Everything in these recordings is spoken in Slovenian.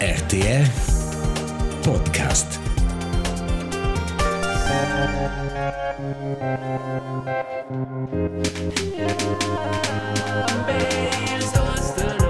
RTR Podcast. B,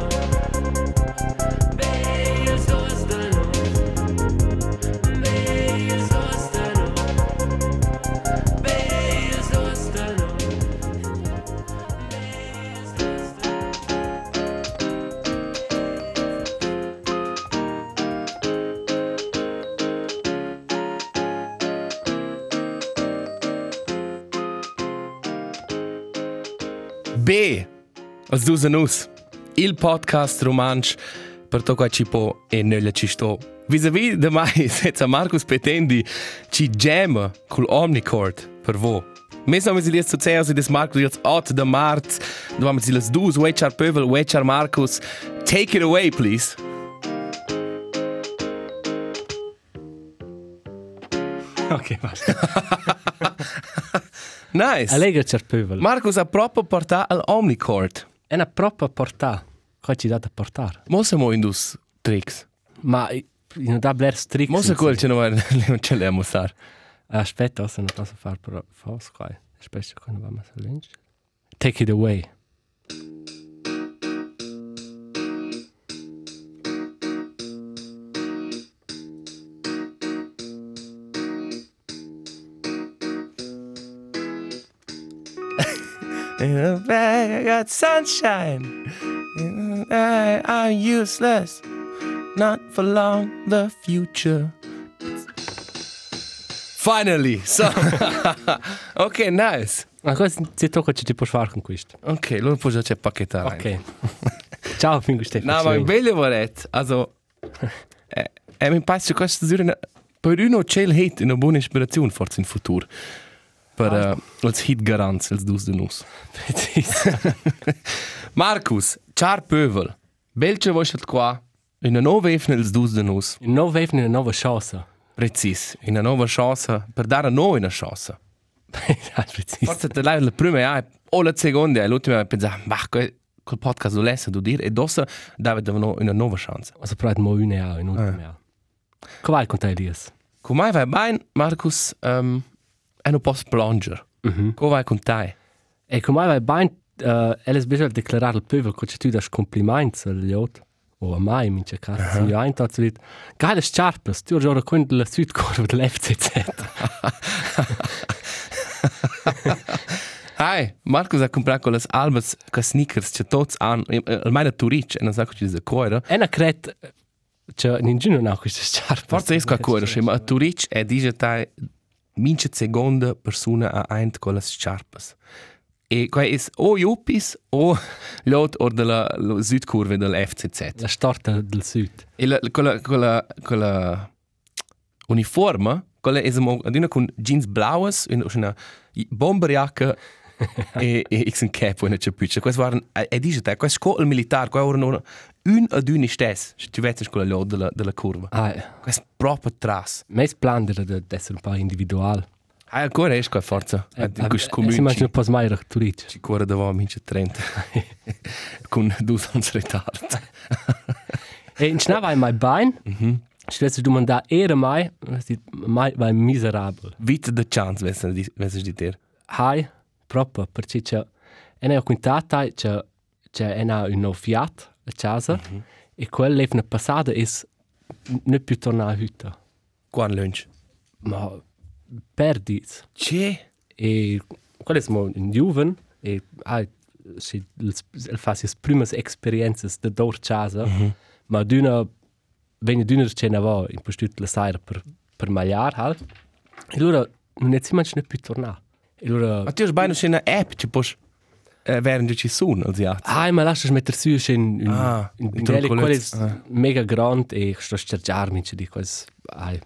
als du se nus, il podcast romansch per to qua ci po e nella ci sto. Vis-a-vis de mai, senza Marcus Petendi, ci gemma col Omnicord per vo. Mes nomi si liest zu aus des Marcus jetzt 8 de Mart, du haben sie las dus, Wechar Pövel, Wechar Marcus. Take it away, please. Ok, va. Nice. Allega c'è pövel. Ma Marcus ha proprio portato al Omnicord. È una propria portata. Cosa ci dà da portare? Mosa mo indus tricks. Ma non da bler strict. Mosa quel ce non ce le mostrar. Aspetta, se non posso fare però fos qua. Aspetta quando va a. Take it away. In a bag, I got sunshine. In a bag, I'm useless. Not for long, the future. Finally, so. ok, nice. Ma cosa ti tocca ci ti con questo? Ok, allora puoi già pacchettare. Ok. Ciao, Fingo Stefano. No, ma è bello vorret. Also, eh, eh, mi pare che questa è per uno c'è il hit una buona ispirazione forse in futuro. Per uh, als hit garant, als dus de nus. Marcus, char pövel. Belce vostet qua. In una nuova efne als dus de nus. In nuovo avevano una nuova chance. Precis. In una nuova chance. Per dare a noi una chance. Ja, precis. Forse te la prima è o la seconda e l'ultima è pensare, ma quel podcast lo lesse du dir e dossa davano una nuova chance. Also provat mo une ja, in ultime ja. Come vai con te, Elias? Come vai bene, Marcus? Um, è un po' splanger. Mhm. Come vai con te? E come vai bene, uh, Elias bisogna declarare al pövel che tu das compliments al liot. O a mai, mince caso. Uh -huh. Io ein tatto dit, geile Scarpes, tu già racconti la Südkurve dell'FCZ. Hai, Marcus ha comprato quelle albas, quelle sneakers, che tutti hanno, almeno tu ricci, e non so che ci dice cuore. E una cret, che ninguno non ha queste Scarpes. Forse è qua cuore, ma tu ricci è dice te, mince seconda persona a ein con le scarpes. E qua è o Jupis o l'ot o della la Südkurve dell'FCZ. La storta del Sud. E la, quella, quella, quella uniforme, quella è una con jeans blaues, una, una bomberjacke e, e un cap una capuccia. Questo waren, e dice te, questo scuola militare, qua erano un ad un stes, se tu vedi quella lot della, della curva. Ah, Questo è proprio tras. me splendere di essere un po' individual. Ah, ancora è qua forza. Eh, In questo Si comune immagina ci, un po' smaira tu dici. ci cuore davanti mince 30. con due anni ritardo. E in schnau vai mai bein, ci dovessi domandare, era mai, mai vai miserabile. Vita de chance, vesse di dire. Hai, proprio, perché c'è, e ne ho quintata, c'è, c'è una un nuovo Fiat a casa, e quella è una passata e non più tornare a hütta. Quan lunch. Ma perdi. Che? E quella è un giovane, e hai, si, fa le prime esperienze da dor casa, ma d'una, venne d'una ce ne va in postut la sera per, per magliar, halt. E allora non è si manca più tornare. Allora... Ma tu hai bene una app, ci puoi eh, während ci sono, als ja. Ah, ma lascias metter su in in Ah, in in Troncolez. quel è Ah. mega grande e sto cercarmi ci dico es ai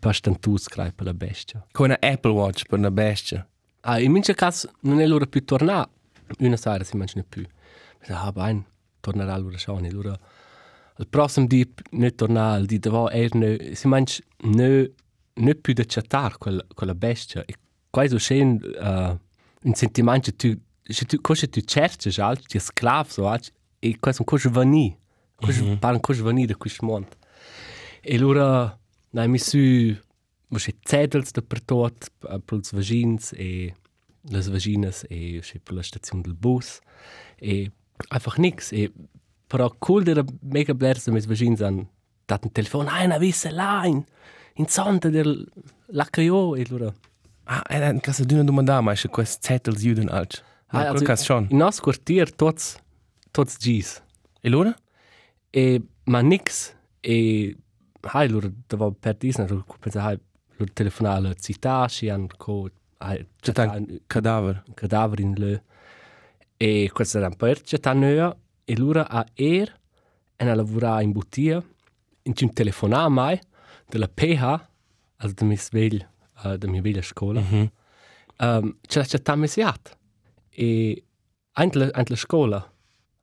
pastantus crai per la bestia. Con una Apple Watch per una bestia. Ah, in mince caso non è l'ora più tornare. Una sera si mangia più. Ah, bene, tornerà l'ora schon. Allora, il prossimo dia non tornare, il dia dopo er ne, si mangia ne, ne più da chattare quella, quella bestia. E quasi un, uh, un sentimento che tu, se tu, cosa tu cerchi, alt, ti sclav, so alt, e quasi un cosa vani. Cosa, mm -hmm. un cosa vani da questo mondo. E allora, noi mi su, mo c'è zetels dappertut, per els vagins e les vaginas e c'è per la stazione del bus. E einfach nix. E però cool era mega blers, mes vagins han dat un telefon, una visse là, in, in zonta del laccaio, e allora... Ah, era in casa d'una domanda, ma è quest Zettels juden alt. Ah, quel cas schon. In nos quartier, tots, tots gis. E allora? E, ma nix. E, hai, loro, davo per disna, loro, pensa, hai, loro telefonare alla città, si han co, hai, C'è un cadaver. un cadavere in le. E questo era un po' c'è tanto e loro a er e a lavorare in bottiglia in un telefonare mai della PH also da mia sveglia uh, da mia veglia scuola mm -hmm. um, c'è c'è tanto mesiat e anche la, anche la scuola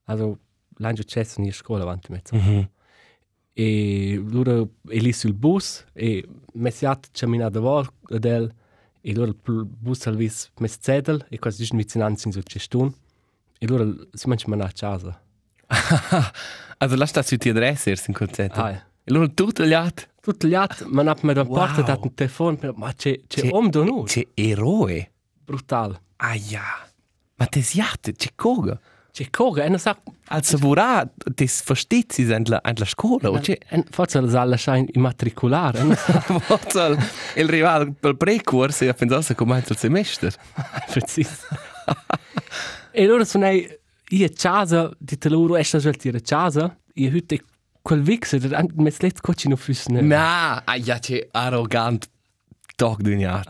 also l'angelo c'è in la scuola avanti mezzo mm -hmm. e loro è lì sul bus e mesiat cammina da vol del e loro il bus al vis mes zedel e quasi dice vicinanza in sul cestun e loro si mangia a casa also lasst das die Adresse erst in Konzert. Ah, E allora tutto gli altri. tutto gli altri ma non mi da Wow. parte dato un telefono ma c'è c'è om da noi C'è eroe. brutal Aia. Ma te siate, c'è coga. c'è coga e non sa Also vorrà, te versteht in la, in la scuola, o c'è... e forse la sala schein immatricolare e non sa Forza, il rivale per precorso e ha pensato come il semestre. preciso e loro sono io a casa di loro e sta già a casa io heute quel vix e mes let's coach no füsne Na, aia, c'è arrogant tog d'un jahr.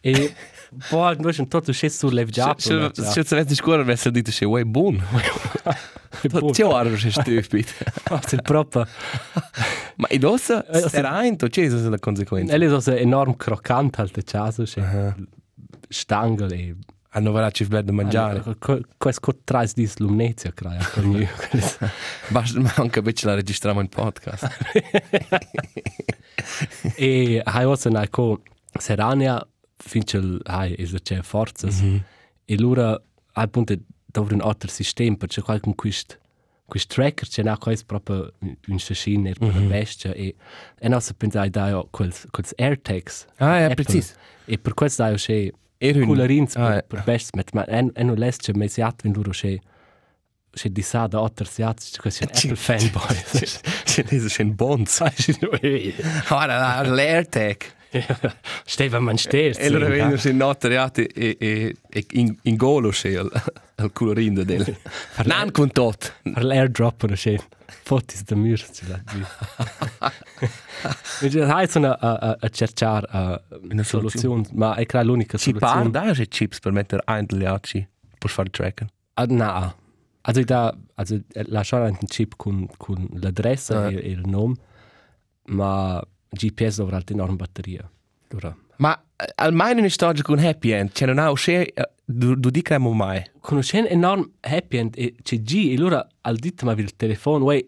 e poi noi sono tutto sceso sul lev già Se se se vedi scuola, avesse detto che è buon. Ti ho arro se stupid. c'est proprio Ma i dosa, Eh, sarà in to, c'è la conseguenza. Elle ist also enorm krokant halt der Chaso, uh Stangel e Hanno varato il bello da mangiare. Quest co trais dis lumnezia crea con io. Basta, ma anche invece la registriamo in podcast. E hai also na co Serania finchel hai is a che forzas. E lura hai punte dovre un altro sistema perché qualcun quist quist tracker c'è na quais proprio un chassin er per la bestia e e no se pensai da io quels quels AirTags. Ah, ja, Apple. precis. E per questo da io che. Cularins Ah, per, per best met ma en en lest che me siat wenn loro che che di sa da otter siat che che Apple fanboy. C'è lese schön Bonds. Ora, l'AirTag. Steva man stehst. E allora vengono se notariate e, e, e in, in golo c'è il, il colorino del... Non con tot. Per l'airdrop oder che fotis da mur ce la di. Mit hai so a a a cercar a Una soluzione, ma è crea l'unica Ci par, soluzione. da c'è chips per mettere ein degli altri per fare tracken. Ah, na. Also da also lasciare un chip con con l'adressa Ah. e, e il nome, ma GPS dovrà alta enorme batteria. Allora, Ma eh, almeno in storia con happy end, c'è non ha du, du dicriamo mai. conoscendo enorme happy end e c'è G e allora al dito ma il telefono, uè,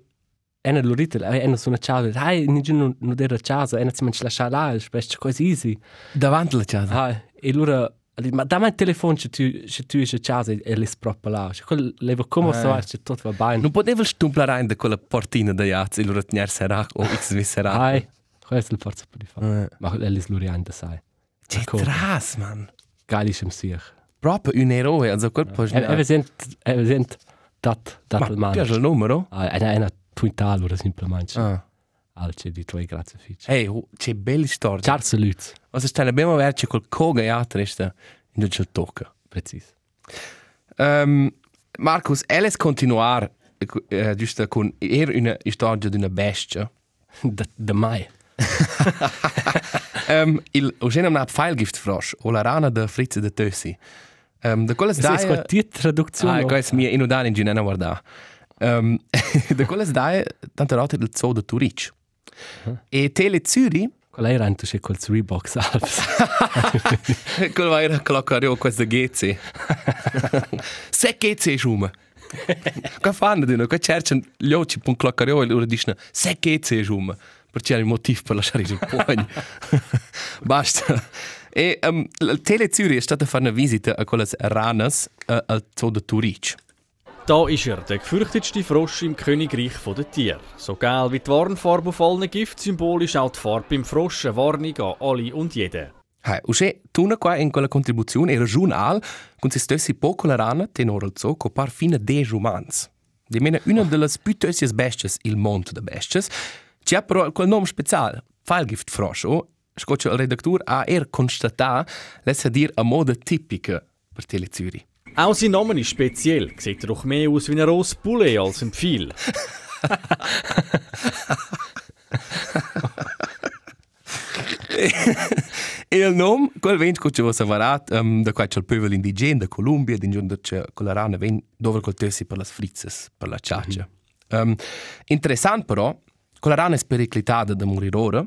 e non lo dite, e non sono ciao, hai, non non era ciao, e non si mangia lasciare là, spesso così easy. Davanti alla casa. Ah, e allora ma dammi il telefono se tu se tu sei a casa e le proprio là. Cioè, quello levo come so, Ah. se tutto va bene. Non potevo stumplare in quella portina da jazz, e allora tenere serà o x vi serà. Hai, questo è il forza per di fare. Eh, Ma è l'isluриante, sai. C'è tras, man. Geilischem sich. Proprio un eroe, also quel po' E wir sind, e sind dat, dat il Ma piace il numero? Ah, è una twintal oder semplicemente. Ah. Alce di tuoi grazie fici. Ehi, oh, c'è bella storia. Ciao salut. Also sta abbiamo averci col coga e altre sta in giù il tocca. Precis. Um, Marcus, elles continuar uh, giusto con er una storia di una bestia. Da, da mai. Um, il Eugenio na Pfeilgift frosch o la rana de Fritze de Tössi. Um, Das ist daie gut die Traduzione. Ah, quais mia in udan in ginena guarda. Um, de quelles daie tante rote del zoo de Turic. E Tele Zürich Qual era anche se col Reeboks Alps? Quel va era cloccario questo GC. Se GC schuma. Che fanno di noi? Che cercano gli occhi per un cloccario e loro dicono se GC schuma. Perché c'è il motivo per lasciare il pugno. Basta. E um, Tele Zürich è stata a fare una visita a quelle ranas uh, al zoo de Turic. Da ist er, der gefürchtetste Frosch im Königreich der Tiere. So gel wie die Warnfarbe auf allen Giftsymboli ist auch die Farbe beim Frosch eine Warnung an alle und jeden. Hai, usce tuna qua in quella contribuzione era giornal con se stessi poco la rana tenore al zo co par fine de romans. Di mena una delle più besties il monte de besties, ci ha però quel nome speciale, Falgift Froscho, scoccia il redaktur a er constatà, lessa dir a moda tipica per Telezüri. Auch sein Name ist speziell, sieht doch mehr aus wie ein rohes Poulet als ein Pfeil. Il nome, quel vent che ci va savarat, um, da qua c'è il pövel indigene da Columbia, din giunta c'è quella rana ven dove col tessi per las frizzes, per la ciaccia. Um, interessant però, quella rana è spericlitata da morire ora,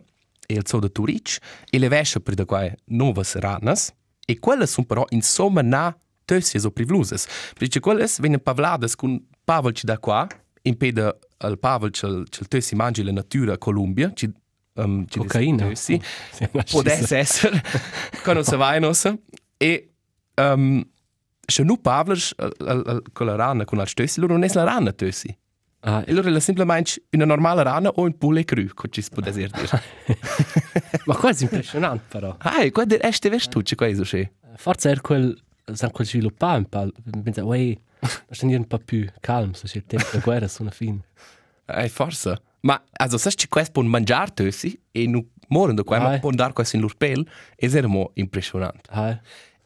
il suo da Turic, e le vesce per da qua nuove ranas, e quelle sono però insomma na tössies o privluses. Perché quelle vengono pavladas con pavel ci da qua, impede al pavel c'è c'è tessi mangi la natura a Columbia, ci um, ci Cocaina. Può ci- essere, quando si va in ossa. E um, se nu pavlers con la rana con la stössi, loro non è la rana tössi. Ah, E loro è semplicemente una normale rana o un poulet cru, come ci si può dire. ma questo è impressionante però. Ah, qua è ste vestucce, qua è so c'è. Forse era quel, san quel sviluppare un po', pensa, uè, lasciamo un po' più calmo, se c'è il tempo di guerra sono fine. Eh, forse. Ma, also, se ci questo può mangiare tössi, e nu moren da qua, Ah. ma può dare questo in l'urpel, è sermo impressionante. Ah,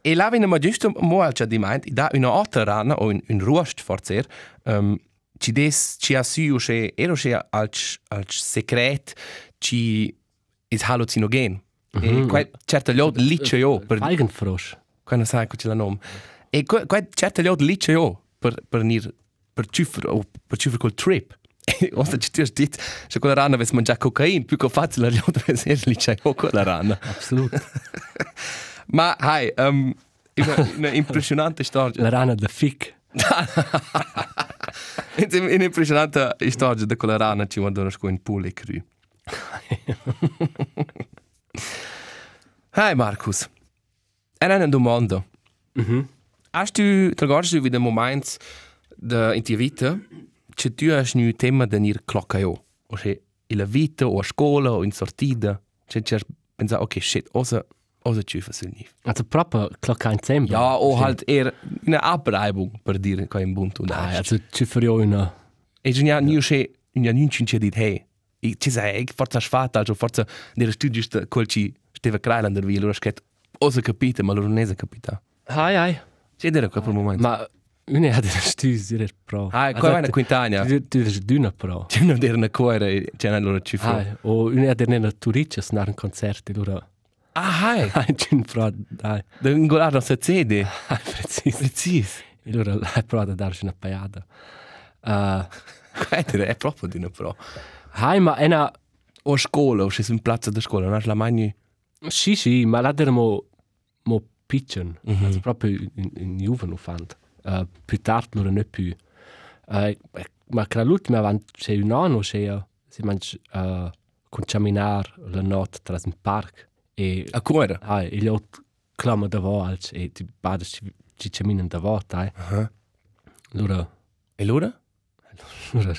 E là viene ma giusto mo al già di mind, da una altra rana o un, un rost forzer, um, des ci ha su che ero che al al secret ci is hallucinogen. E Mhm. qua certo gli od lice io per Feigenfrosch. quando sai che c'è la nome. E qua certo gli od lice io per per nir per cifre o per cifre col trip. Osta ci ti dit, se quella rana ves mangia cocaina, più che facile gli od ves er lice io quella rana. Absolut. Ma hai, um, una, una impressionante storia. La rana da fic. Una impressionante storia di quella rana ci mandano con un poulet cru. Hai Markus, e una domanda. Mhm. Hast du, te du wieder moments de, in tua vita che tu hai un tema da nir clocca io? O se in la vita o a scuola o in sortida, che ci hai pensato, ok, shit, osa, ci fa sul nif. Also proprio klocka in Zembra. Ja, o halt eher eine Abreibung per dire che è un bunto da. Ah, also ci farò una... E già ja nie che in ja ninchen ci dit hey. Ich ci sai, ich forza sfata, also forza der studios da quel ci steva Krailander wie loro sket osa capita, ma loro non è capita. Hai, hai. C'è dire quel momento. Ma una ha delle stüs, dire pro. Ah, qua va una quintagna. Tu tu dici d'una pro. Una der una cuore, c'è una loro ci fa. Hai. O una ha delle turices nar un concerto, allora... Ah, hai. Hai, c'è un pro, dai. Da ingolare se cede. Hai, precis. Precis. Allora, hai pro da darci una paiada. Uh, Quettere è proprio di una pro. hai, ma è una... O a scuola, o se in piazza da scuola, non è la mani. Sì, sì, ma là der mo... mo pitchen. Mhm. Also proprio in, in Juven fand. Uh, più tardi non più. Uh, ma che l'ultima avanti c'è un anno, c'è... Si mangia... Uh, con camminare la notte tra un park. E... A cuore. Hai, e gli altri clamano davant, alc, e ti bada ci, ci camminano davant, hai. Ah. Allora... E loro? allora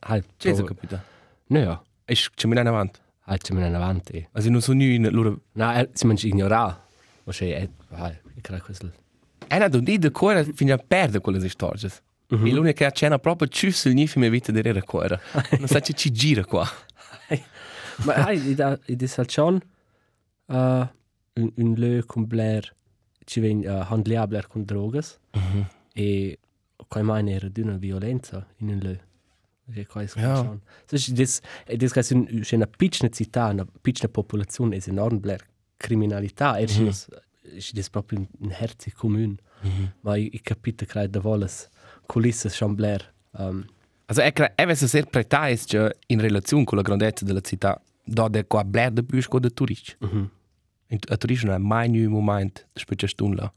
hai, C'è provo- capita. No, ja. E ci mi avanti. Hai, camminano avanti. Also non sono in loro No, eh, si mangia ignorare. O c'è... Eh, hai, io credo questo... È una di de cuore fino a perdere quelle storie. Mhm. E l'unica che c'è proprio ciusso il nifime mia vita di era cuore. Non sa che ci gira qua. Ma hai, da, i dis al John, uh, un, un lö con Blair, ci ven uh, handlia Blair con drogas, e qua mai era di una violenza in un lö. Che qua è Ja. John. So, ist das, e das è un, c'è una piccola città, una piccola popolazione, è enorme Blair criminalità, e c'è ist das proprio un, un herzig comune. Ma ich, ich capite che da volas culisse schon Blair. Um, Also è che è ser pretais che in relazione con la grandezza della città da de qua bler de bus con de turisti. mhm. In a turisti non è mai un momento di specie stunla.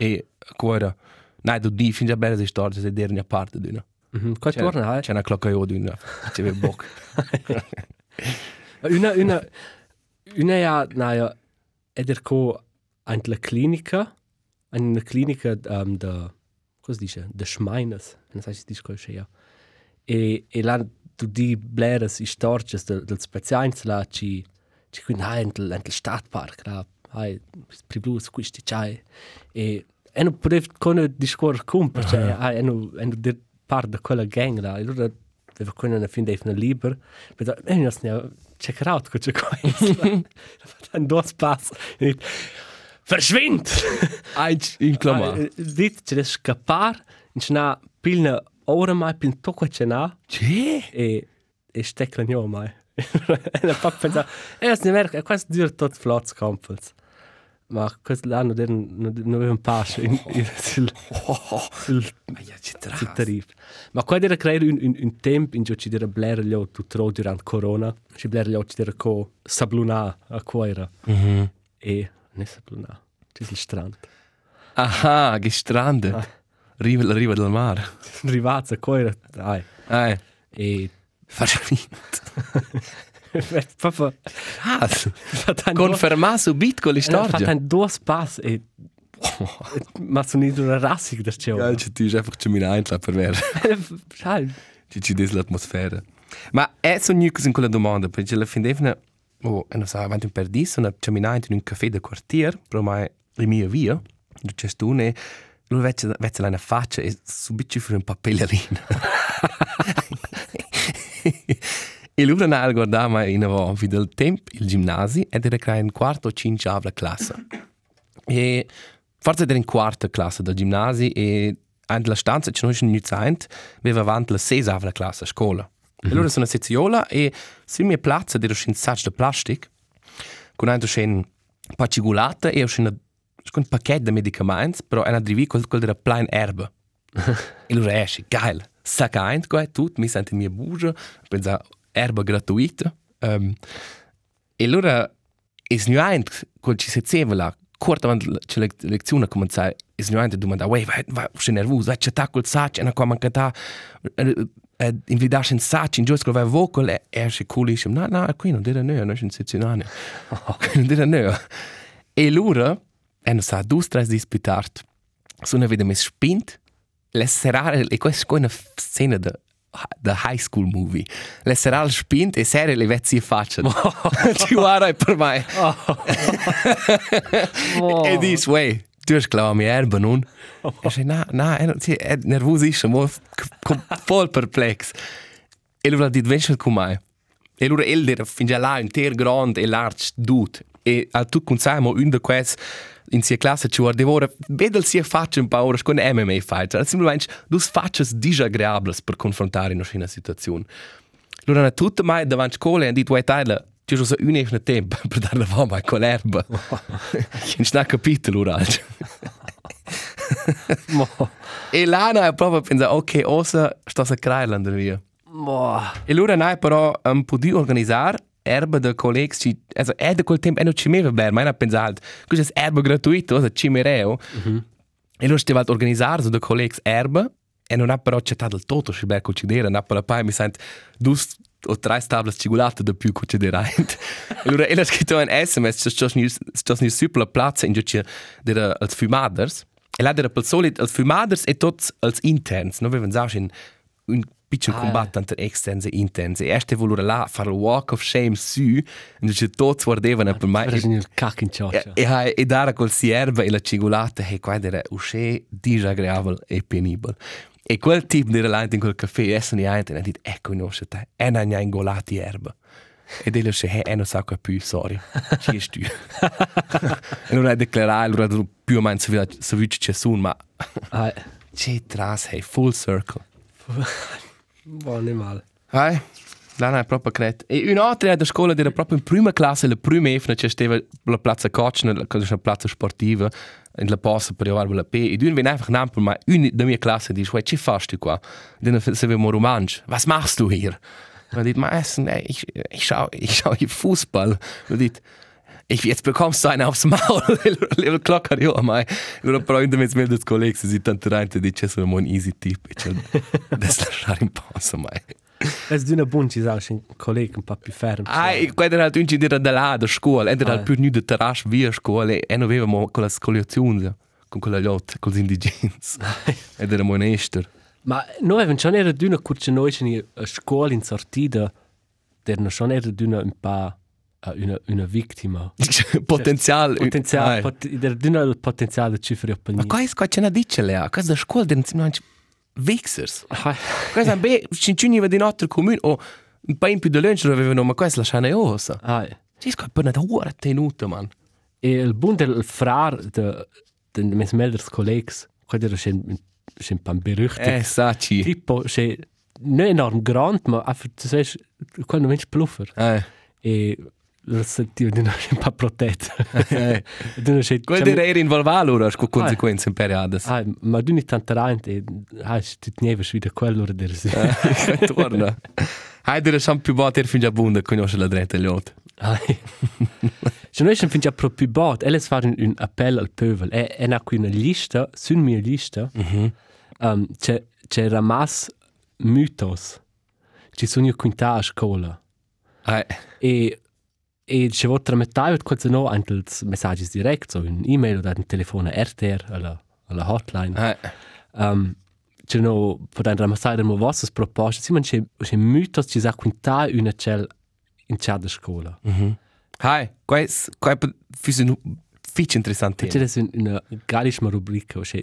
E cuore Nein, du die findest ja belle storie se der ne parte d'una. Mhm. Qua torna, hai? C'è una clocca io d'una. C'è il boc. Una, una, una ja, naja, ed er ko an la clinica, an una clinica um, da, cosa dice? De Schmeines, non sai se dice cosa sia. E, e là tu di bleres i storges del, del speziains là ci ci quindi hai entel entel stadtpark là hai priblus questi c'hai e e non potev con discor cum cioè hai e non e non dir part de quella gang là e allora deve con una fin dei una liber però e non ne check out co c'è qua dann dos pass verschwind Eins in Klammer. dit c'è scappar in c'na pilna ora mai pin tocco c'è na Che? e e stecca nio mai e la pap pensa e es ne merk e quasi dir tot flots campels ma questo l'anno der non aveva un passo in sul tras. tarif ma qua era creare un un un temp in cui ci dera blair gli tu tro durant corona ci blair gli ci dera co sabluna a quaira Mhm. e ne sabluna ci sul strand Aha, gestrandet. Riva, la riva del mare. rivazza quaira dai Eh, e verschwindt. Papa, Ah, fatan conferma subit con l'storia. Fatan dos pass e ma sono in una rassig da c'è. Ja, ci ti einfach ci mina eintla per ver. Sai, Ci ci des l'atmosfera. Ma è so nucus in quella domanda, perché la fin defna oh, e non sa avanti un per dis, una camminata in un caffè de quartier, però mai le mie via. Du c'è tu ne Lui vece la faccia e subito ci fu un papellerino. E ha guardato mai in avanti del tempo il ginnasio ed era creato in quarto o cinque avla classe. E forse era in quarta classe del ginnasio e in la stanza c'è non c'è niente, aveva avanti la sesa avla classe a scuola. E allora sono seziola e sul mio piazza era un sacco di plastica con un c'è pacigulata e c'è un pacchetto di medicamenti, però è una drivi quel quel della plain erba. e allora esce, geil, saccaint, qua tutto, mi sento in mia bugia, pensa erba gratuita. Um, e allora è nuint quel ci sezeva là, corta avanti c'è la lezione cominciare, è nuint domanda, "Uè, vai, vai, sei nervoso, vai c'è quel sacco, e una qua mancata eh, invitarsi in sacco, in giù vai vocal, e esce cool, dice, no, no, qui non dire no, non è un sezionale. non dire no. E allora, e non sa, due, tre disputati, sono vede mi spint, le serare, e questa è una scena da the high school movie. Le serale spint e serie le vezzi faccia. Ci guarda per me. e dice, wey, tu hai clavado mi erba, non? E dice, no, no, è, nervosissimo, voll perplex. E lui ha detto, venci con me. E allora ele era fin già là, inter grande e large dude. E al tu consamo un di questi in sia classe ci guardava ora, vedel sia faccia un paura con MMA fighter. Semplicemente, dus faccias disagreables per confrontare in una situazione. Allora, hanno tutte mai davanti a scuola e hanno detto, uè, Tyler, ci sono un esne tempo per dare la fama con l'erba. Non c'è capito l'ora. mo, e là hanno proprio pensato, ok, osa sto a creare via. mo, E allora noi però um, potuto organizzare erba de colleghi, ci, also è da quel tempo e non ci meva bene, ma hanno pensato, questo è erba gratuito, cosa ci mereo. E allora stiamo a organizzare su de colleghi erba e non ha però accettato il tutto, ci beh considera, non ha però poi mi sento due o tre tavole cigolate da più considerare. e allora ella ha scritto un sms, c'è un super piazza in cui c'è als fumaders, e là era per solito als fumaders e tutti als interns, non avevano già un un piccolo Ah, combatto tra externs e interns. E erste voleva là fare il walk of shame su, e tutti guardavano per me. era il cac in E, cioccia. e, dare col sierva e la cigolata, e qua era uscì disagreabile e penibile. E quel tipo di relante in quel caffè, adesso ne ha e ha detto, ecco, conosce te, e non ha ingolati erba. E lui dice, eh, non sa che più, sorry, ci stu. e non ha dichiarato, allora più o meno se vuoi c'è su, ma Ah, c'è tras, hey, full circle. buon ne male. Hai, là non è proprio credo. E un'altra da scuola era proprio in prima classe, la prima efna, c'è stava la piazza Cocina, la piazza sportiva, in la posta per arrivare alla P. E due viene einfach nampel, ma una della mia classe dice, "Wei, ci fai tu qua? Dann sapevamo romansch. Was machst du hier? Und er dit, ma Essen, nee, ich, ich schau, ich schau hier Fußball. Und er dit, ich, jetzt bekommst du einen aufs Maul. Lieber Klocker, ja, mai. Allora, però, in mezzo del collega, si tanto reinte, dice, sono un easy tip. E c'è, das lasciare in pausa, mai. Es d'una bun ci sa un collega un po' più fermo. Ah, e quando era un da là, da scuola, era Ah. più nu da terrasse via scuola, e non avevamo con la scoliazione. con quella lot, con gli indigenti. Ed era un ester. Ma noi avevamo già era d'una curce noi in a scuola in sortida, erano già era d'una un eh, una una vittima. Potenzial. Potenziale, Ai. pot, era d'una il potenziale di cifre per Ma qua è qua c'è una dice lea, qua da scuola den si mangi vixers. Qua è be, cincini va di notte al comune o un po' in più di lunch avevano ma qua è la scena osa. Ai. Ci qua per una ora tenuta man. E il buon del frar de de mes melders collegs, quello era schon schon pan berüchtigt. Eh, sa ci. Tipo, schon nicht enorm grand, ma einfach, du sagst, quello Mensch bluffer. Eh. E lo sentivo di non un po' protetto. Eh. Du non sei... Quel era era in Valvalo ora con conseguenze imperiadas. Ah, ma du nicht tante rein, e ah, tu neves wieder quello ora der si. Torna. Hai der schon più bater fin già bunda conosce la dreta lot. Ai. Se noi schon fingià proprio bot, elles faren un appell al pövel. E è na qui una lista, sun mia lista, um, c'è, c'è ramas mythos. Ci sono io quinta a scuola. Eh. E e ci vuoi tramettare qualcosa no anche i messaggi direct, so un email o un telefono RTR alla, alla hotline. Eh. Um, c'è no, per un ramassare mo vostre proposte, sì, ma c'è, c'è mythos ci sa quinta una cell in chat da scuola. Hai, qua è qua è un fitch interessante. C'è adesso una galissima rubrica, o c'è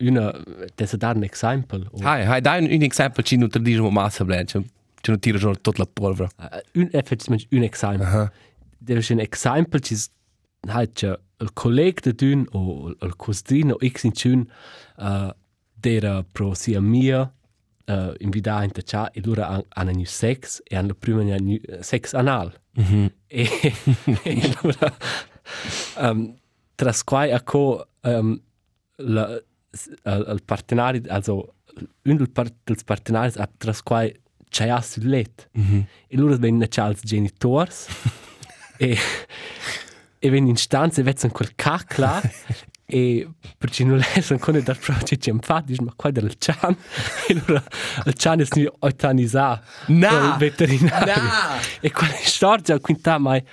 una, adesso dare un esempio. o- Hai, hai dai un, un esempio ci non tradismo massa blanche. Ci non tira già tutta la polvere. Uh, un, effettivamente un esempio. Aha. Deve essere un esempio ci hai c'è il collega di dun o il cosdino o x in tun uh, dera pro sia mia uh, invitare in taccia e loro han- hanno un sex e hanno prima un sex anal. Mhm. e, e allora um, tras quai a co um, la, al, al partenari also un del part, dels partenaris a tras quai c'è a sul let Mhm. e loro vengono als genitors e e vengono in stanza e vezzano quel cacla e perché non lesano con il progetto c'è infatti ma qua del cian e allora il cian è stato eutanizzato No! dal veterinario No! e quella storia quinta mai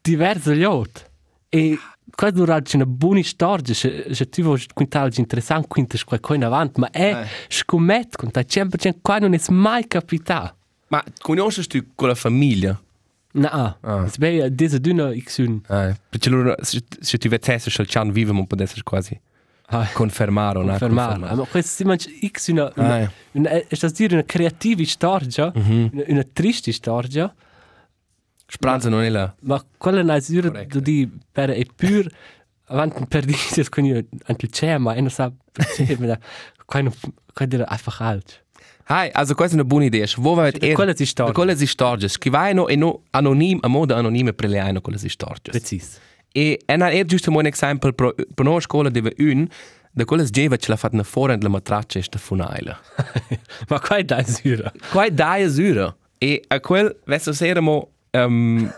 diverse gli altri e qua durante una buona storia se, se tu vuoi quintare interessante quinta qualcosa in avanti ma è Eh. scommetto con te 100% qua non è mai capitato Ma conosci tu con la famiglia? No Ah. ah. è diese dünne ich sun Eh, perché loro se, se tu vedessi se il cian vive non potessi quasi ah. confermare non confermare ma questo si mangia x una, Ah, una, ja. una, è sta dire una creativa storia Mhm. una, una triste storia Speranza non è là. Ma quella è una misura Corretto. di per è pur avanti per dire io anche c'è ma e non sa perché ma qua non qua dire einfach alt. Hai, also questa è una buona idea. Wo va Da quella si storia. Quella si storia. Scrivai e no anonim, a modo anonime per le hanno quella si storia. Precis. E è una è giusto un esempio per per una scuola dove un da quella geva ce l'ha fatta una fuori la matraccia sta funaila. ma qua è da misura. Qua è dai sura. E a quel verso seramo um,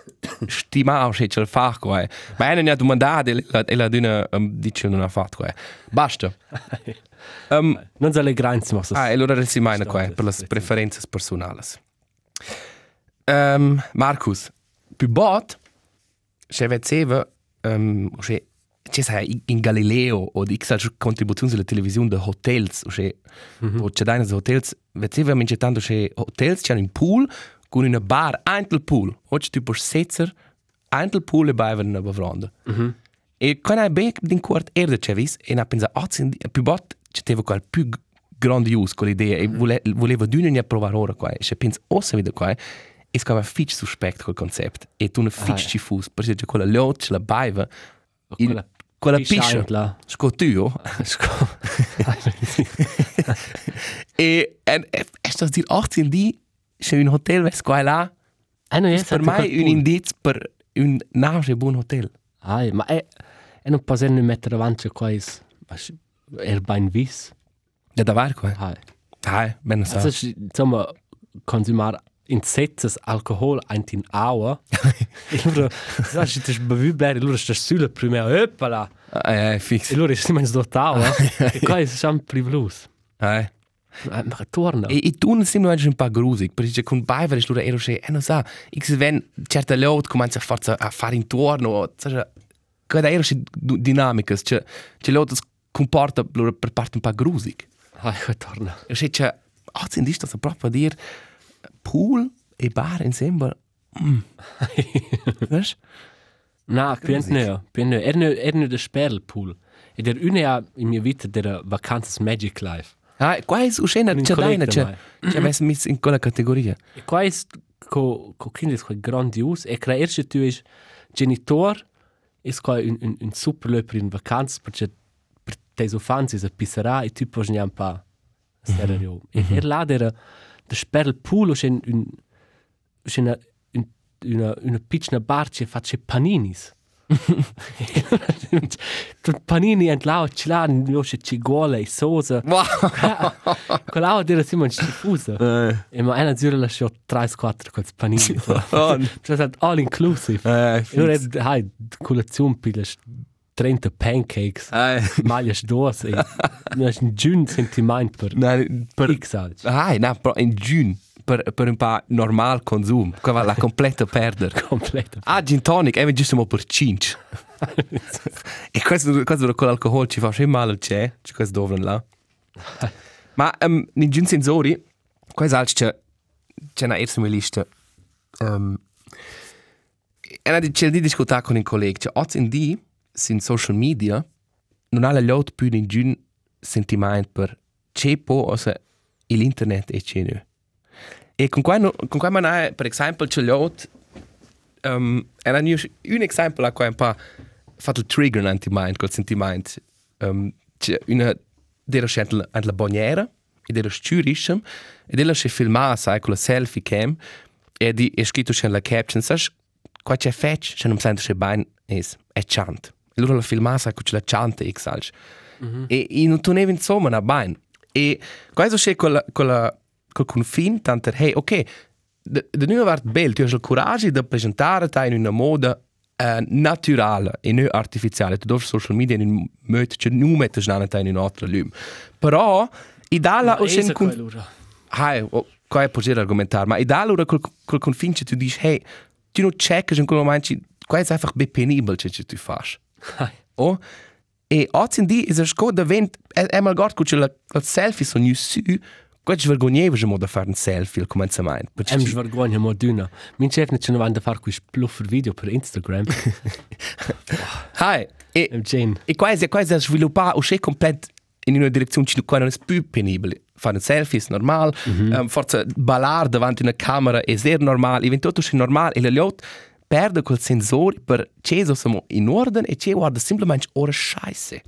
stimare se ce la fa qua. Ma è una domanda e la e la d'una um, dice non ha fatto qua. Basta. Um, Non so le grenze ma Ah, e allora resimai qua Stories, per le preferenze personali. Um, Marcus, più bot, se vedeva, um, se c'è sai in Galileo o di X contribuzioni sulla televisione de hotels, o se o c'è dai hotels, vedeva mince tanto se hotels c'è un pool con una bar antel pool. Oggi tu puoi setzer antel pool e bevere una bevanda. E quando hai ben din quart erde c'è vis e ha pensato, oh, sin- più bot c'è qual più grandiose con l'idea e vole, voleva d'una ne provare ora qua. E se pensa ossa wieder qua, e scava fitch suspect col concept. E tu ne fitch Ah, ci fus, per esempio quella lot, ce la. Baiva, quella quella piscia scotuo. e e e sto dir 18 di se un hotel ves qua e là, Ah no, yes, per me un indiz per un nave buon hotel. Ai, ma è è non posso ne mettere avanti qua è er ben vis. Ja, da war qua. Ai. Ah, ben so. Also ist, insomma consumar in setzes alcohol ein in hour. E allora, sai, se ti bevi bene, allora stai sulla prima, oppala. Ah, ja, fix. E allora si mangia dotto, e qua è sempre blues. Ah. Ma torna. E, e tu non sei un po' grusig, perché con Baiver è ero se, e non sa, x ven certa lot comincia a farsi a fare intorno, sai, Cada era si dinamicas, che che lo das comporta loro per parte un po' grusig. Hai, che torna. E se che ah, sind ist das proprio dir pool e bar insieme. Mm. Weißt? Na, piens ne, piens ne. Er ne, er ne de Sperlpool. E der une ha in mia vita der Vacanzas Magic Life. Ah, qua è uscena Un c'è daina, c'è c'è messo mis in quella categoria. E qua è co co kindes co grandios. E crea erste tu is genitor is qua un un un super löper in Vacanzas perché per te so fans is a pisserà e tu pos niam pa. Serio. E er la der de Sperlpool us in un us un una una piccina barca e face paninis. Panini entlau cilan yoshe cigole e sosa. Wow. Quella dire Simon stifusa. E ma una zura la shot 3-4 con panini. Oh, Cioè è all inclusive. eh, ora hai colazione pile 30 pancakes. eh, Maglias dos e nas un giun sentiment per nein, per X alts. Ah, no, però in giugno per, per un po' normal consum, qua va la completa perder. Completo. Ah, gin tonic, è giusto per 5. e questo, questo con l'alcol ci fa sempre male, c'è, c'è questo dove là. Ma um, in gin sensori, questo altro c'è, c'è una erste mia lista. Um, e una di c'è di discutere con un collega, c'è oggi in di, sin social media, non ha la lot più in gin sentimento per c'è po, o se l'internet è c'è nu. E con qua, con qua per esempio, c'è lot, um, era un, un esempio a qua un po' fatto il trigger anti-mind, col sentimento. Um, c'è una della scelta alla boniera, e della stürischem, e della si filmava, sai, con la selfie cam, e di, e scritto c'è la caption, sai, qua c'è fetch, c'è non sento c'è bain, es, è chant. E loro la filmava, sai, con la chante, e sai. E, e non toneva insomma una bain. E questo c'è con la, con la, col confine, tanto, hey, ok, de, de nu bel, tu hai il coraggio di presentare te in una moda uh, naturale e non artificiale. Tu dovrei social media in modo che non metti in un altro lume. Però, i dalla o sen con... Allora. Hai, o, qua è possibile argomentare, ma i dalla col, col confine che tu dici, hey, tu non checkes in quel momento, qua è einfach be penibel che tu fai. Oh, e oggi in di è sco da vent, è, è mal gort che la selfie sono su, qua ci vergogneva mo da fare un selfie al cominciamento. perché Em ci- vergogna moduna. Min chef ne c'è da fare quis pluffer video per Instagram. Hai, e, Em Jane. e quasi, quasi a sviluppare uscire complet in una direzione che non è più penibile. Fare un selfie è normale, mm -hmm. um, forse ballare davanti a una camera è sehr normale, eventualmente è normale e le lot perde quel sensore per che siamo in ordine e che guarda semplicemente ora scheisse.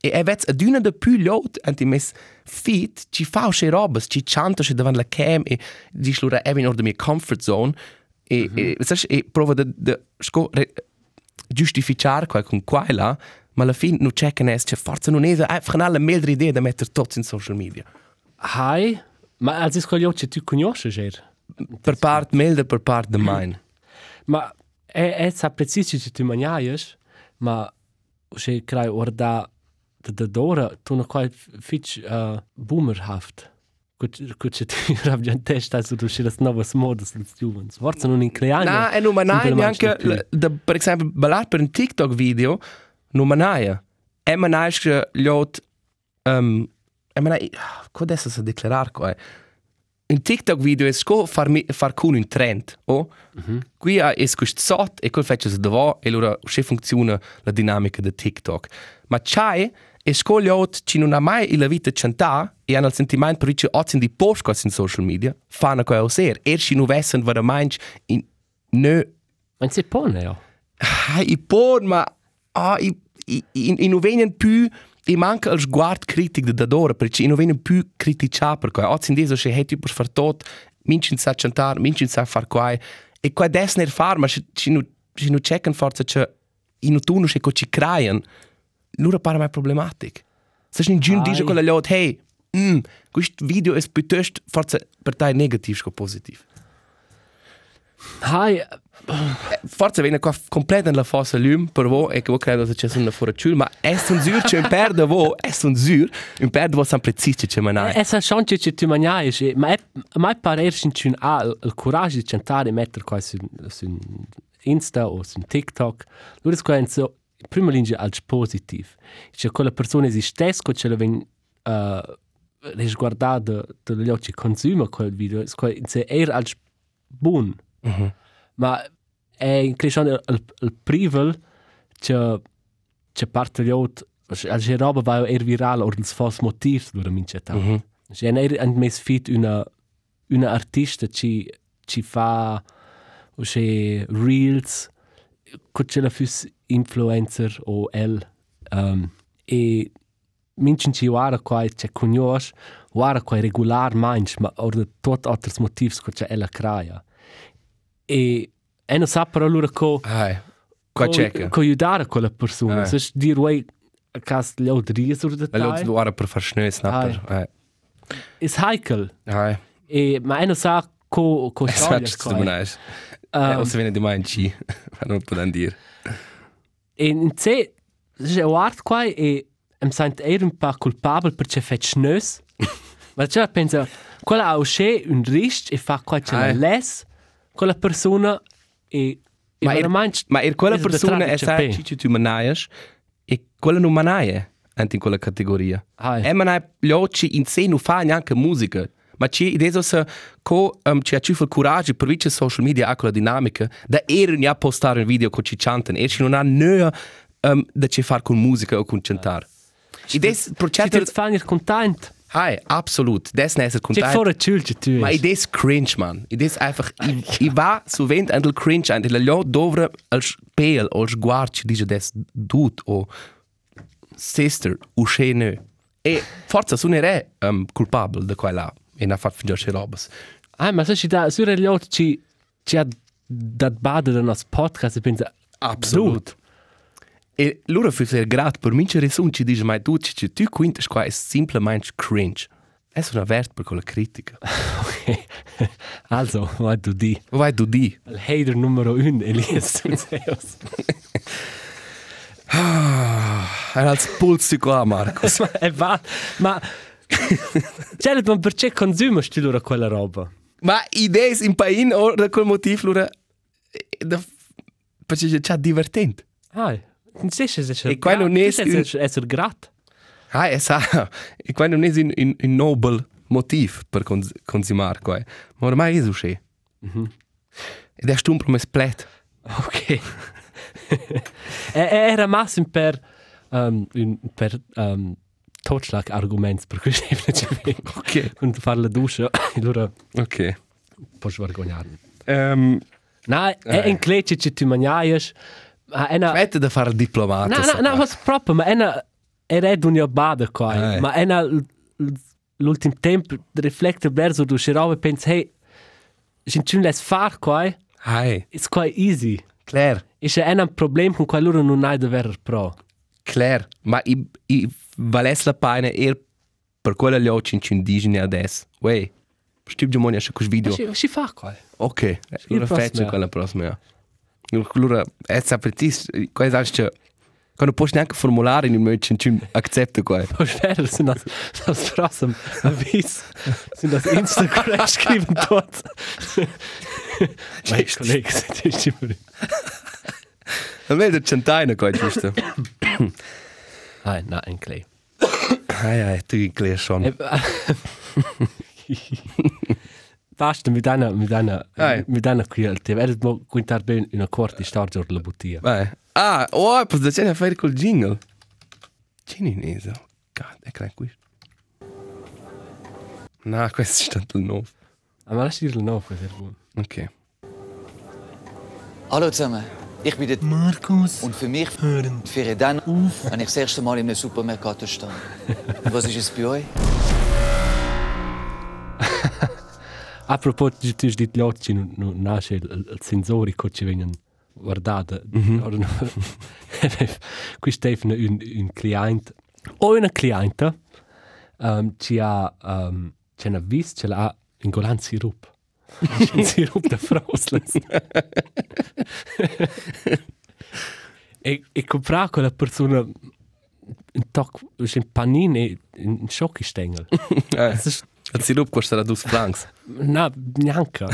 E è vez ad una de più lot anti mes feet ci fa uscire robes, ci chanta uscire davanti la cam e dice loro è in ordine mia comfort zone e, mm -hmm. e, sai, e prova de, de sco, re, giustificare quel con quella, ma alla fine non c'è che ne c'è forza non è einfach una meglio idea da mettere tutti in social media. Hai, ma als is quello che tu conosci, Ger. Per parte meglio per parte de mine. Ma è, è sa preciso che tu mangiais, ma se crai orda da dora tu no quai fitch uh, boomerhaft. Gut gut che tu rab già testa su tu das novas modas dels juvens. Forza non in creare. No, e non manai neanche, l- da, per esempio, ballare per un TikTok video, non manai. E manai che gli ot, um, e manai, cosa adesso sa declarar qua? Un TikTok video è sco far, mi, far con un trend, oh? Mm -hmm. Qui è questo sot e quel faccio se dovo e allora se funziona la dinamica di TikTok. Ma c'è e sco gli ot ci non ha mai la vita cantà e hanno il sentimento per che oggi di post in social media fanno quello ser. E ci non vessen veramente in no Man se pone ja. Ah, i por, ma ah, i, i, i, i non vengono più i manca il sguardo critico da d'ora perché non vengono più criticati per questo oggi in diso che hey, tu puoi fare tutto minci sa cantare minci sa fare qua e qua adesso non fare ma ci non ci non checken forse che i non tu non che ci creano loro pare mai problematico se in giù dice con la lot hey mm, questo video è piuttosto forse per te negativo che positivo Hai, forse viene qua completo nella fossa lume per voi e che voi credo che c'è una ciul ma è un zur c'è un per de voi è un zur un per de voi sempre zitto c'è manai è sa chance che tu mangiais, ma è mai pare erst in ha il coraggio di cantare mettere qua su su Insta o su TikTok. Loro scoen so prima linea als positiv. Cioè quella persona esistesse, che ce la ven uh, risguardata dagli occhi consuma quel video, se era als buon. Mhm. Ma è in crescendo il, il privel che che parte gli ot als roba va er viral or ils fos motiv dura mincheta. Mm Mhm. -hmm. C'è er and mes fit una una artista ci ci fa o c'è reels la fus influencer o el um, e minchen ci wara quai c'è cognos wara quai regular manch ma or de tot alters motivs co c'è ella craia e e non sa però lura co Hai. Qua checka. co aiutare quella persona Eh. se dir wei a cas le odries or de Allora tai du ora per far schnö snapper. Hai. is heikel Hai. e ma e non sa co co Esatto, Eh, o se viene di mai in ci. Non posso dire. E in C, c'è un art qua e mi sento er un po' culpabile perché fa schnös. Ma c'è pensa, quella ha uscì un risc e fa qua c'è la eh. les, quella persona e e Ma er, veramente ma er quella persona trave è c'è sa pe. ci tu manaias e quella non manaie anche in quella categoria. Ah, E manai gli occhi in sé non fa neanche musica. Ma ci adesso se co um, ci ha ciù il coraggio per vice social media a quella dinamica da er ne postare un video con ci cantano e ci non ha nea um, da ci far con musica o con cantare. E des Ci progetto ti fanno content. Hai, absolut. Des ne esser C'è content. fuori ciulce tu. Ma id is cringe, man. Id is einfach... I, I va sovent an del cringe an. La lio dovre als peel, als guard, ci dice des dude o sister, o scene. E forza suonere um, culpabile da qua là. E n'ha fatto fingiare se robes. Ah, ma se ci da, su gli altri ci, ci ha dat bada da nos podcast e pensa, Absolut. E loro fu ser grat per mince resun ci dice mai tu, ci, ci, tu quintas qua è simplemente cringe. È una vert per quella critica. ok, also, vai du di. Vai du di. Il hater numero un, Elias Tunzeus. Era als pulsi qua, Marcos. ma è va, ma... Cioè, ma perché consumi sti loro quella roba? Ma idees in pain o da quel motiv lura da perché c'è divertente. Ah, non sai se è... E qua non è- Essere grat. Ah, è sa. E qua non è un, un, un nobel motiv per cons consumare qua. Ma ormai è uscì. Ed è stumpro mes plet. Ok. e, e era massimo per... Um, un, per um, totschlag arguments per cui chef ne c'è ok quando fare la duscia allora ok puoi vergognare ehm um, na è un clecce che tu mangiaes ma è una mette da fare diplomatico no no no was proprio ma è una è red un bada qua ma è una l'ultim tempo riflette verso du scherave pensa hey sind chun les far qua hai it's quite easy. Clair ist ja ein problem con quello non hai da ver pro Claire. Ma i, i vales la paina er per quella gli occhi in indigeni adesso. Wey. Stib già monia questo video. Si, si fa qua. Ok, allora prossimo faccio anno. quella prossima. Allora, è saprtis, qua sai che quando puoi neanche formulare in un modo che non accetta qua. Poi spero, se das, das prossimo avviso, se das Instagram scriven tot. Mein Kollege, das ist immer... Almeno centinaia qua, giusto? Ah, na, ein Klee. Ai, ai, tu inglese schon. Eh, Basta mit einer, mit einer, Ei. mit einer Qualität. Werdet mal quintar ben una quarta storia della bottiglia. Vai. Ah, oh, posso da cena fare col jingle. Cinese. God, è crank questo. No, questo è stato il nuovo. Aber lass dir noch, das ist gut. Ok. Hallo zusammen, ich bin der Markus, und für mich hören für dann, wenn ich das erste Mal in einem Supermercato stand. Und was ist es bei euch? A proposito, tu dici gli occhi, non, nasce il, il sensore che ci vengono guardati. Mm -hmm. Qui Stefano un, un cliente, o una cliente, um, ci ha, um, ci ha visto, ce l'ha in golan sirup. Sirup da Frosles. e, e comprare quella persona un toc, un panini, un schockistengel. Eh, Das ist il sirup costerà 2 francs. Na, neanche.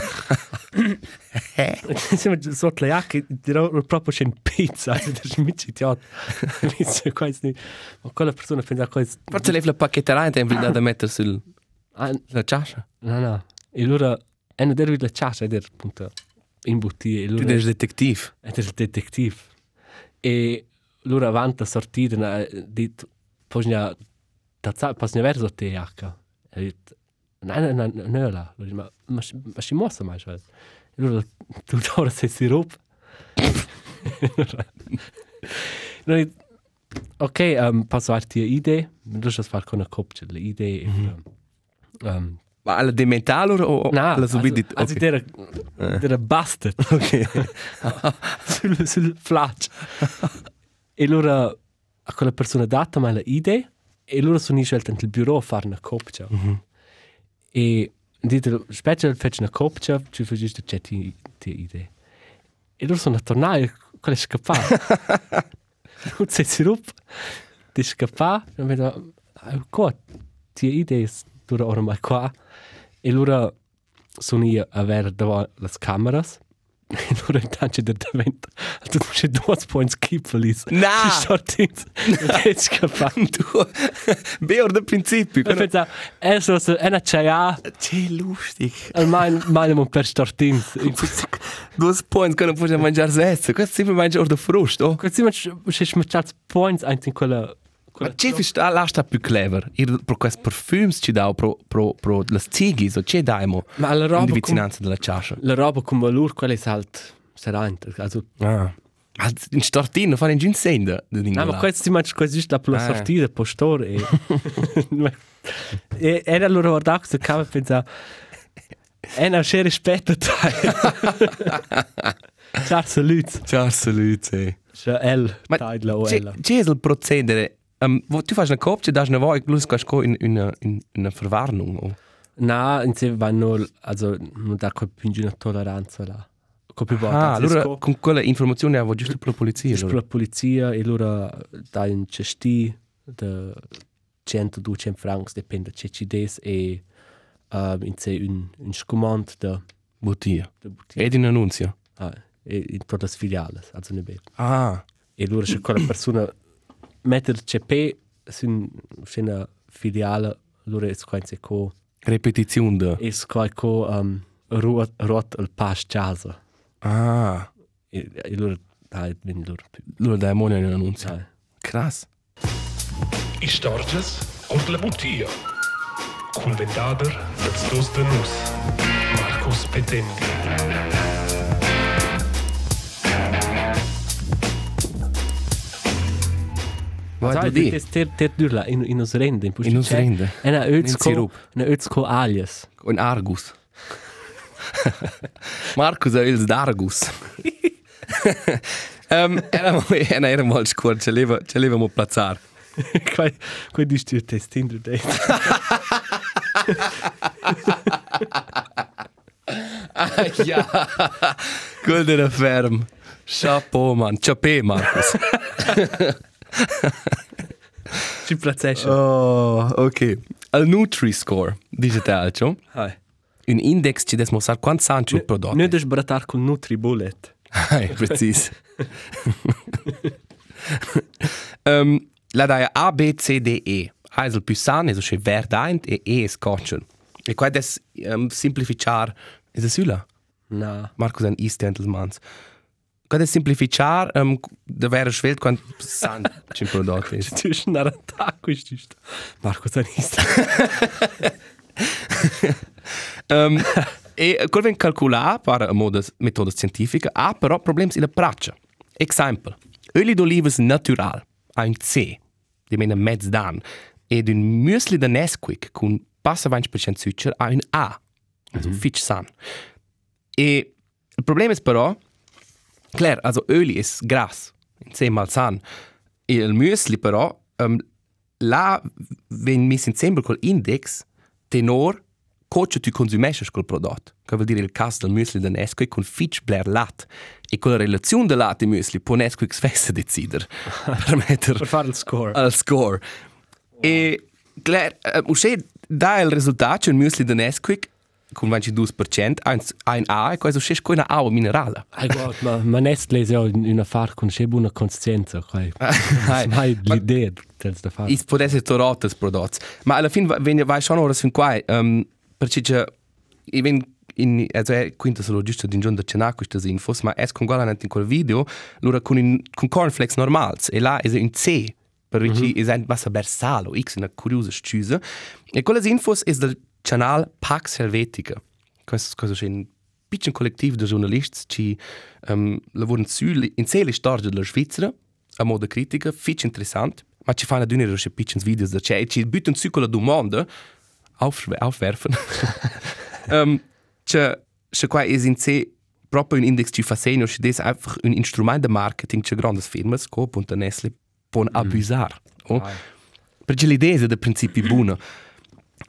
Insomma, sotto le jacche, dirò proprio c'è un pizza, c'è un questo, ma quella persona pensa questo. Forse levi la pacchetteria e ti invita da mettere sul, Ah, sulla ciascia. no, no. E allora, e non devi la ciascia, è appunto imbuttire. E Tu allora, sei detective. ed è il detective. E allora avanti a sortire, ha detto, possono, possono verso te jacca. E detto, no, no, no, no. Allora, ma, ma, ma si mossa mai, cioè. E allora, tu ora sei sirup. no, it- ok, um, posso darti un'idea? Non so fare con una coppia, le idee. Mm -hmm. um, Ma alla dementale o o no, also, subito? also der, der bastard. Ok. sul, sul flash. e allora a quella persona data mai l'idea e loro sono scelti nel bureau a fare una coppia. Mm -hmm. E dite, specie fece una coppia, ci fece certe idee. E loro sono tornati, quella è scappata. non sei sirup, ti è scappata, e mi ha detto, qua, ti idee dura ormai qua. E loro sono io a avere davanti le camere. E loro intanto da davanti, tu c'è due points kippelis. No! Ci sortins. E è scappato. Tu, Beor da principio. E pensa, è so, è una c'è Che lustig. al mai mai non per stortins. Due points che non possiamo mangiare senza. Questo sempre mangia ora da frust, oh. Così ma c'è smaccati points anche in quella Ma che sta sta più clever. Ir pro questi parfums ci dà pro pro pro le zigis o che daimo. Ma la roba in vicinanza della ciascia. la roba come loro quella è halt serante. Also Ah. Ma in startino fare in ginsenda. No, ma si mangia quasi per la Ah. sortita, postore. E... e era loro guardato che cava pensa è una c'è rispetto Ciao, salut. Ciao, salute. C'è L, Ma C'è c'è il procedere. Um, wo, tu fai una coppia, dai una voi, plus casco in una in una Verwarnung. Oh. Na, insieme vanno, also, non da più una tolleranza là. Con più volte. Ah, anzi, allora sco- con quella informazione avevo giusto per la polizia. per la allora. polizia e loro dai un cesti da 100-200 francs, dipende da ci des e uh, insieme un, un scomand da, Bottia. da bottiglia. Ed in annunzio. Ah, e in tutte le filiali, also nicht mehr. Ah. E allora c'è quella persona mettere CP su una filiale, allora è quasi co Repetizione da. è quasi co um, ruot ruot il pas casa. Ah. E, e allora dai, vieni loro più. Allora dai money in annunzio. Dai. Krass. Istorges und la Butia. Cul ventader dats dos de nus. Marcus Petendi. Du di. das ter ter durla in in us rende, in In uns rende. Una In özko, sirup. una özko alias. Un Argus. Marcus è il d'Argus. um, era, era, era mal scurt, ce leva, ce leva mo plazzar. Quai quai disti il test Tinder date. Ah, ja. Quel della ferm. Chapeau, man. Chapeau, Marcus. Ci plazzesce. Oh, ok. Al Nutri-Score, dice te alcio, Hai. un index ci des mostrar quant sancio il prodotto. Non devi sbratar con Nutri Bullet. Hai, precis. um, la daia A, B, C, D, E. A è il più sano, è il verdaint, e E è scotchen. E qua des um, simplificar, è il sulla? Na. Marcus ein East-Gentlemans. Qua des simplificar, um, da wäre schwelt quant san il prodotto ist. Tu es un attacco giusto. Marco Zanista. um, e quel ven calcular per modas metodas scientifica ha però problems in la pratica. Example. Öli d'olivas natural ha un C, di mena mezz dan, ed un müsli de Nesquik con passa 20% zuccher ha un A, also mm -hmm. fitch san. E il problema è però, klar, also Öli ist gras, in C mal san. E il müsli però, um, là ven mis insieme col index, tenor, coach tu consumesces col prodotto. Che vuol dire il caso del müsli da Nesquik con fitch bler lat. E con la relazione del latte müsli può Nesquik svesse decider per mettere Per fare il score. al score. E clar, uh, usce dà il risultato, il müsli da Nesquik con 22%, ein, ein A, e questo c'è una acqua minerale. Ah, guarda, ma, ma Nestle è un affare con c'è buona consistenza. Quai. Hai. Mai l'idea del da fare. Is può essere torrotte prodotti. Ma alla fine viene vai schon ora fin qua, um, perché c'è i ven in also è quinto solo giusto di giorno c'è queste infos, ma es con guarda in quel video, loro con in, con cornflakes normals e là è in C. Per cui mm -hmm. è un bassa bersalo, x una curiosa scusa. E quelle infos è del canal Pax Helvetica. Questo questo è un piccolo collettivo di giornalisti che um, lavorano su in sé le storie della Svizzera, a modo critica, fitch interessant, ma ci fanno roche piccins videos da c'è, ci buttano su quella domanda, auf, aufwerfen. um, c'è, c'è qua è in sé proprio un index ci fa segno, des einfach un instrumento di marketing c'è grandi firme, come appunto Nestle, può abusare. Oh? Perché l'idea è da principi buona.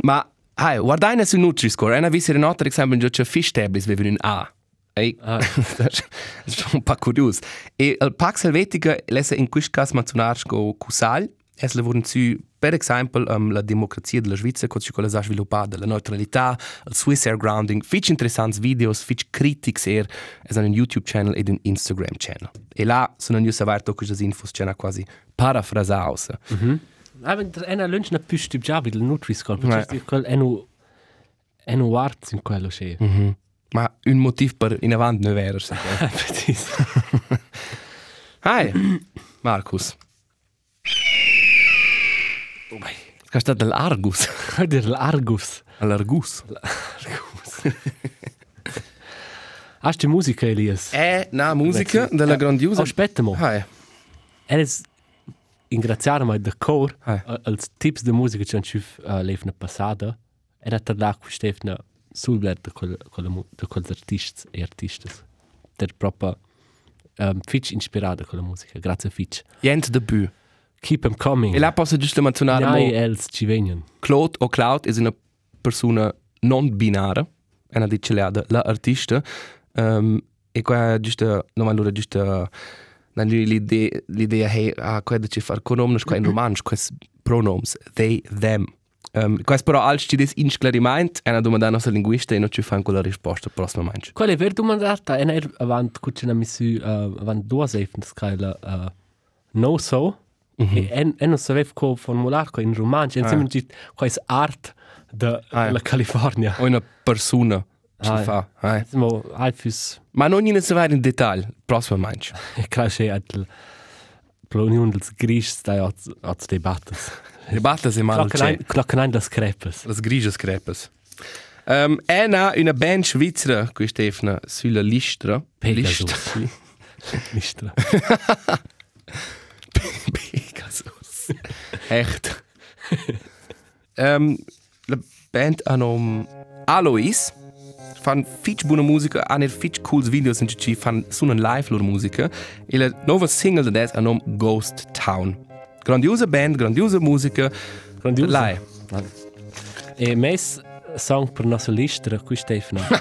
Ma, hai, guardai su Nutri-Score, una visi renota, ad esempio, c'è fish tablets, vivono in A. Ei, Ah. das un pa curios. E il Pax Helvetica lesse in questo caso menzionar con Cusal, es lavora su, per esempio, um, la democrazia della Svizzera, cosa si ha sviluppato, la neutralità, il Swiss Air Grounding, fitch interessanti videos, fitch critics er, es un YouTube channel ed un Instagram channel. E là sono io saper to queste infos c'è quasi parafrasaus. Ah, wenn der einer lunch na püst im Job del Nutri-Score, Ja. perché quel è nu è nu art in quello c'è. Ma un motiv per in avanti non è vero. sai. Precis. Hi, Markus. È stato dell'Argus. Der Argus. All'Argus. Hast du Musiker, Elias? È una musica della Eh, grandiosa... Aspetta mo. Hi. Er ist ingraziare mai da cor Ah. eh, als tips de musica che ci uh, levna passata. Er hat da cu stefna sul bled de quel quel de quels artists e artistas. Der proprio um, fitch inspirada con la musica. Grazie fitch. Jent debut. Keep them coming. E là posso giusto menzionare mo els ci vengono. Claude o Cloud è una persona non binara. È una dice la artista. Um, e qua giusto, non allora giusto... Non l'idea, l'idea è ah, quello ci far conomnos qua in romansch, questi pronoms, they, them. Um, questo però als ci des insclariment è una domanda nostra linguista e non ci fanno quella risposta prossimamente. Qual è ver domandata? En er avant cucina misu uh, avant events kaila uh, no so. Mm -hmm. En en non sapev co formular co in romanzo. En simen git quais art de Ah, ja. la California. O una persona ci Ah, fa. Eh. Siamo alfus Ma non in se in dettaglio, prossimamente. crashe at l'unione dels grisch da at at debattes. Le batte se mal c'è. Klockenein das crepes. Las grigias crepes. Um, è una, una band svizzera, qui Stefana, sulla listra. Pegasus. Listra. Listra. Pegasus. Echt. um, la band ha nom Alois. Fan fitch buona musica, hanno fitch cools videos in ci fan suonan live loro musica. E la nuova single da des ha Ghost Town. Grandiosa band, grandiosa musica. Grandiosa. Lai. E mes song per nostra listra, qui Stefano.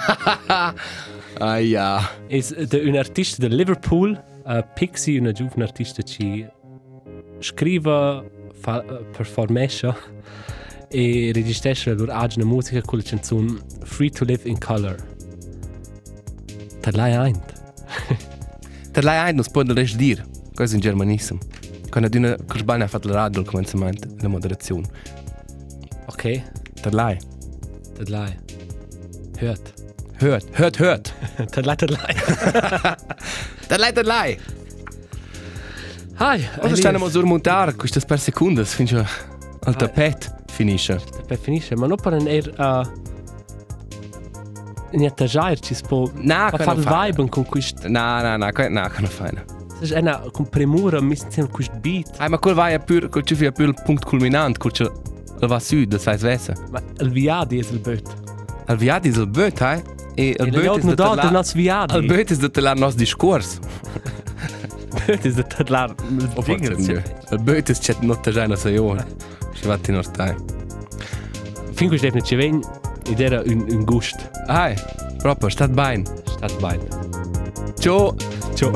Ah ja. is de un artista de Liverpool, uh, Pixie, una giovane artista che scrive, performesce e registresce la loro agina musica con la canzone Free to Live in Color. Per lei eint. Der Lei ein, das può del dir. Questo in germanissimo. Quando d'una Kurzbana ha fatto la radio al cominciamento, la moderazione. Ok, Der Lei. per lei. Hört. Hört, hört, hört. Per lei, per lei. Der Lei, der Lei. Hi, Cosa stanno a surmontare queste per seconde? Finché al Ah. tapet finisce. Per finisce, ma non per un er... Uh, Niente giair ci si può No, fa che fare fa. vibe con questo. No, no, no, que- no, che non fai. Se è una con premura, mi sento questo beat. Ah, ma quel vai a pur, quel ci fi a pur il punto culminante, quel ci va su, das heißt Wesse. Ma il viadi è il böt. Al viadi is il böt, eh? E il Il da dà del la... nostro viadi. Il is da la nostro discorso. böt è da la... O forse non. Il böt is c'è non te già una saione. Ci va in ortai. Fin questo definitivamente ci vegn ed era un, un gusto. Hai, proprio, stat bene. Stat bene. Ciao. Ciao.